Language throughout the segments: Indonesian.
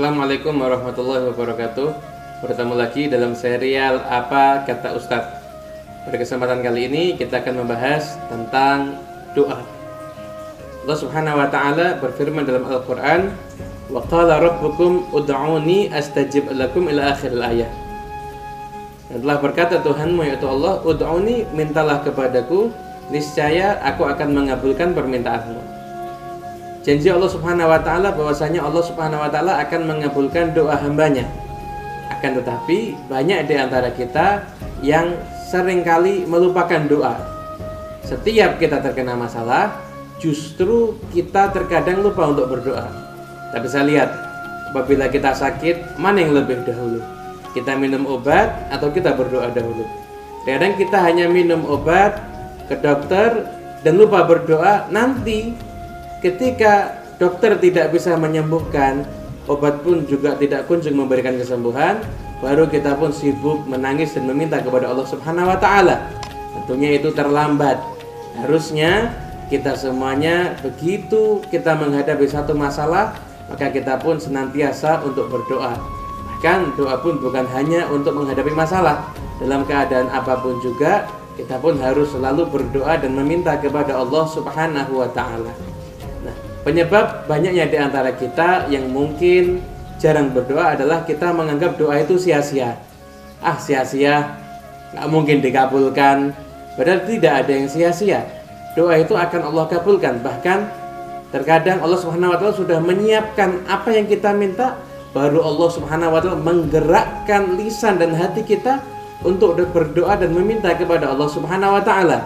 Assalamualaikum warahmatullahi wabarakatuh. Bertemu lagi dalam serial Apa Kata Ustadz. Pada kesempatan kali ini kita akan membahas tentang doa. Allah subhanahu wa ta'ala berfirman dalam Al-Quran Wa qala rabbukum ud'uni astajib lakum ila akhir ayat Dan telah berkata Tuhanmu yaitu Allah Ud'uni mintalah kepadaku Niscaya aku akan mengabulkan permintaanmu janji Allah Subhanahu wa taala bahwasanya Allah Subhanahu wa taala akan mengabulkan doa hambanya. Akan tetapi banyak di antara kita yang sering kali melupakan doa. Setiap kita terkena masalah, justru kita terkadang lupa untuk berdoa. Tapi saya lihat, apabila kita sakit, mana yang lebih dahulu? Kita minum obat atau kita berdoa dahulu? Kadang kita hanya minum obat ke dokter dan lupa berdoa, nanti ketika dokter tidak bisa menyembuhkan, obat pun juga tidak kunjung memberikan kesembuhan, baru kita pun sibuk menangis dan meminta kepada Allah Subhanahu wa taala. Tentunya itu terlambat. Harusnya kita semuanya begitu kita menghadapi satu masalah, maka kita pun senantiasa untuk berdoa. Bahkan doa pun bukan hanya untuk menghadapi masalah, dalam keadaan apa pun juga kita pun harus selalu berdoa dan meminta kepada Allah Subhanahu wa taala. Penyebab banyaknya di antara kita yang mungkin jarang berdoa adalah kita menganggap doa itu sia-sia. Ah sia-sia, nggak mungkin dikabulkan. Padahal tidak ada yang sia-sia. Doa itu akan Allah kabulkan. Bahkan terkadang Allah Subhanahu Wa Taala sudah menyiapkan apa yang kita minta, baru Allah Subhanahu Wa Taala menggerakkan lisan dan hati kita untuk berdoa dan meminta kepada Allah Subhanahu Wa Taala.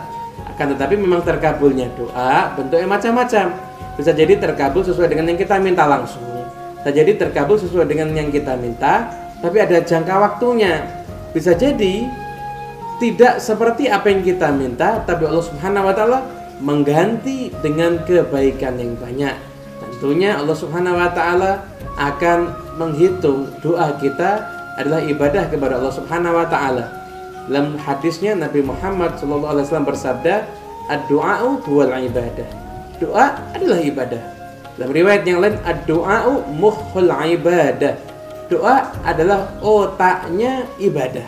Akan tetapi memang terkabulnya doa bentuknya macam-macam bisa jadi terkabul sesuai dengan yang kita minta langsung. Bisa jadi terkabul sesuai dengan yang kita minta, tapi ada jangka waktunya. Bisa jadi tidak seperti apa yang kita minta, tapi Allah Subhanahu wa taala mengganti dengan kebaikan yang banyak. Tentunya Allah Subhanahu wa taala akan menghitung doa kita adalah ibadah kepada Allah Subhanahu wa taala. Dalam hadisnya Nabi Muhammad SAW bersabda, "Ad-du'a'u huwal ibadah." Doa adalah ibadah. Dalam riwayat yang lain, ad-du'a'u mukhul ibadah. Doa adalah otaknya ibadah.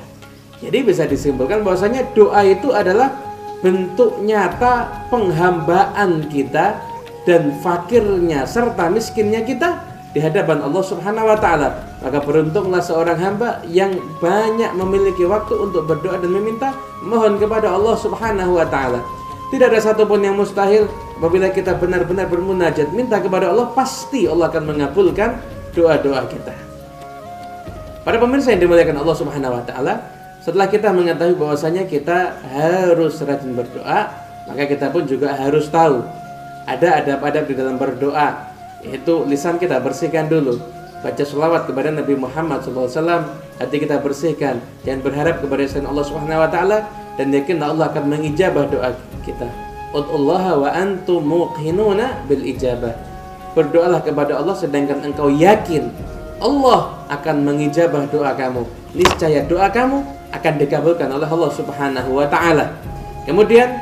Jadi bisa disimpulkan bahwasanya doa itu adalah bentuk nyata penghambaan kita dan fakirnya serta miskinnya kita di hadapan Allah Subhanahu wa taala. Maka beruntunglah seorang hamba yang banyak memiliki waktu untuk berdoa dan meminta mohon kepada Allah Subhanahu wa taala. Tidak ada satupun yang mustahil apabila kita benar-benar bermunajat minta kepada Allah pasti Allah akan mengabulkan doa-doa kita. Para pemirsa yang dimuliakan Allah Subhanahu wa taala, setelah kita mengetahui bahwasanya kita harus rajin berdoa, maka kita pun juga harus tahu ada adab-adab di dalam berdoa, yaitu lisan kita bersihkan dulu. Baca selawat kepada Nabi Muhammad SAW, hati kita bersihkan dan berharap kepada Allah Subhanahu dan yakin Allah akan mengijabah doa kita. Ud'ullaha wa antum muqinuna bil ijabah. Berdoalah kepada Allah sedangkan engkau yakin Allah akan mengijabah doa kamu. Niscaya doa kamu akan dikabulkan oleh Allah Subhanahu wa taala. Kemudian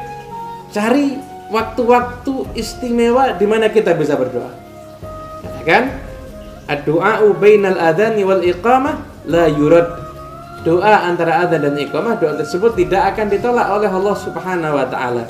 cari waktu-waktu istimewa di mana kita bisa berdoa. Katakan ad-du'a'u bainal adhani wal iqamah la yurad doa antara adzan dan iqamah doa tersebut tidak akan ditolak oleh Allah Subhanahu wa taala.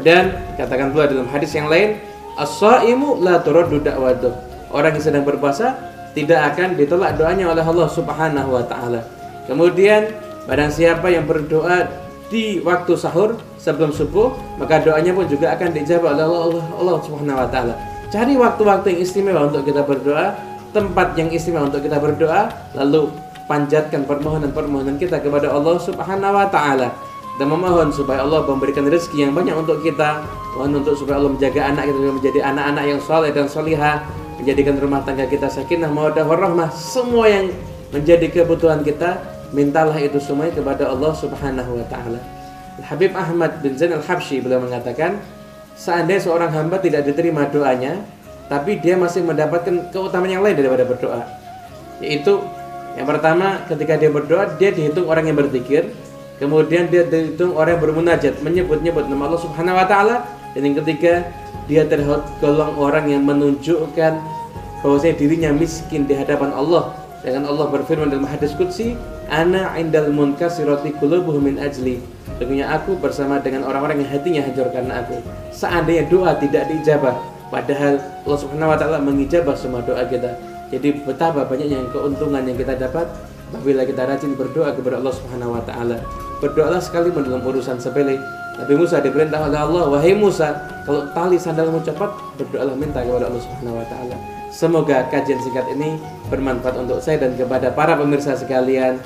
Dan katakan pula dalam hadis yang lain, as-shaimu la turaddu da'watuh. Orang yang sedang berpuasa tidak akan ditolak doanya oleh Allah Subhanahu wa taala. Kemudian barang siapa yang berdoa di waktu sahur sebelum subuh, maka doanya pun juga akan dijawab oleh Allah, Allah Subhanahu wa taala. Cari waktu-waktu yang istimewa untuk kita berdoa, tempat yang istimewa untuk kita berdoa, lalu panjatkan permohonan-permohonan kita kepada Allah Subhanahu wa taala dan memohon supaya Allah memberikan rezeki yang banyak untuk kita, mohon untuk supaya Allah menjaga anak kita menjadi anak-anak yang soleh dan solihah, menjadikan rumah tangga kita sakinah, mawaddah warahmah, semua yang menjadi kebutuhan kita, mintalah itu semuanya kepada Allah Subhanahu wa taala. Habib Ahmad bin Zain Al-Habsyi beliau mengatakan, seandainya seorang hamba tidak diterima doanya, tapi dia masih mendapatkan keutamaan yang lain daripada berdoa, yaitu yang pertama, ketika dia berdoa, dia dihitung orang yang berzikir. Kemudian dia dihitung orang yang bermunajat, menyebut-nyebut nama Allah Subhanahu wa taala. Dan yang ketiga, dia tergolong orang yang menunjukkan bahwasanya dirinya miskin di hadapan Allah dengan Allah berfirman dalam hadis qudsi ana indal munkasirati qulubuhum min ajli Sesungguhnya aku bersama dengan orang-orang yang hatinya hancur karena aku. Seandainya doa tidak diijabah, padahal Allah Subhanahu wa taala mengijabah semua doa kita. Jadi betapa banyaknya keuntungan yang kita dapat apabila kita rajin berdoa kepada Allah Subhanahu wa taala. Berdoalah sekali dalam urusan sepele. Nabi Musa diperintah oleh Allah, "Wahai Musa, kalau tali sandalmu cepat, berdoalah minta kepada Allah Subhanahu wa taala." Semoga kajian singkat ini bermanfaat untuk saya dan kepada para pemirsa sekalian.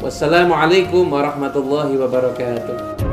Wassalamualaikum warahmatullahi wabarakatuh.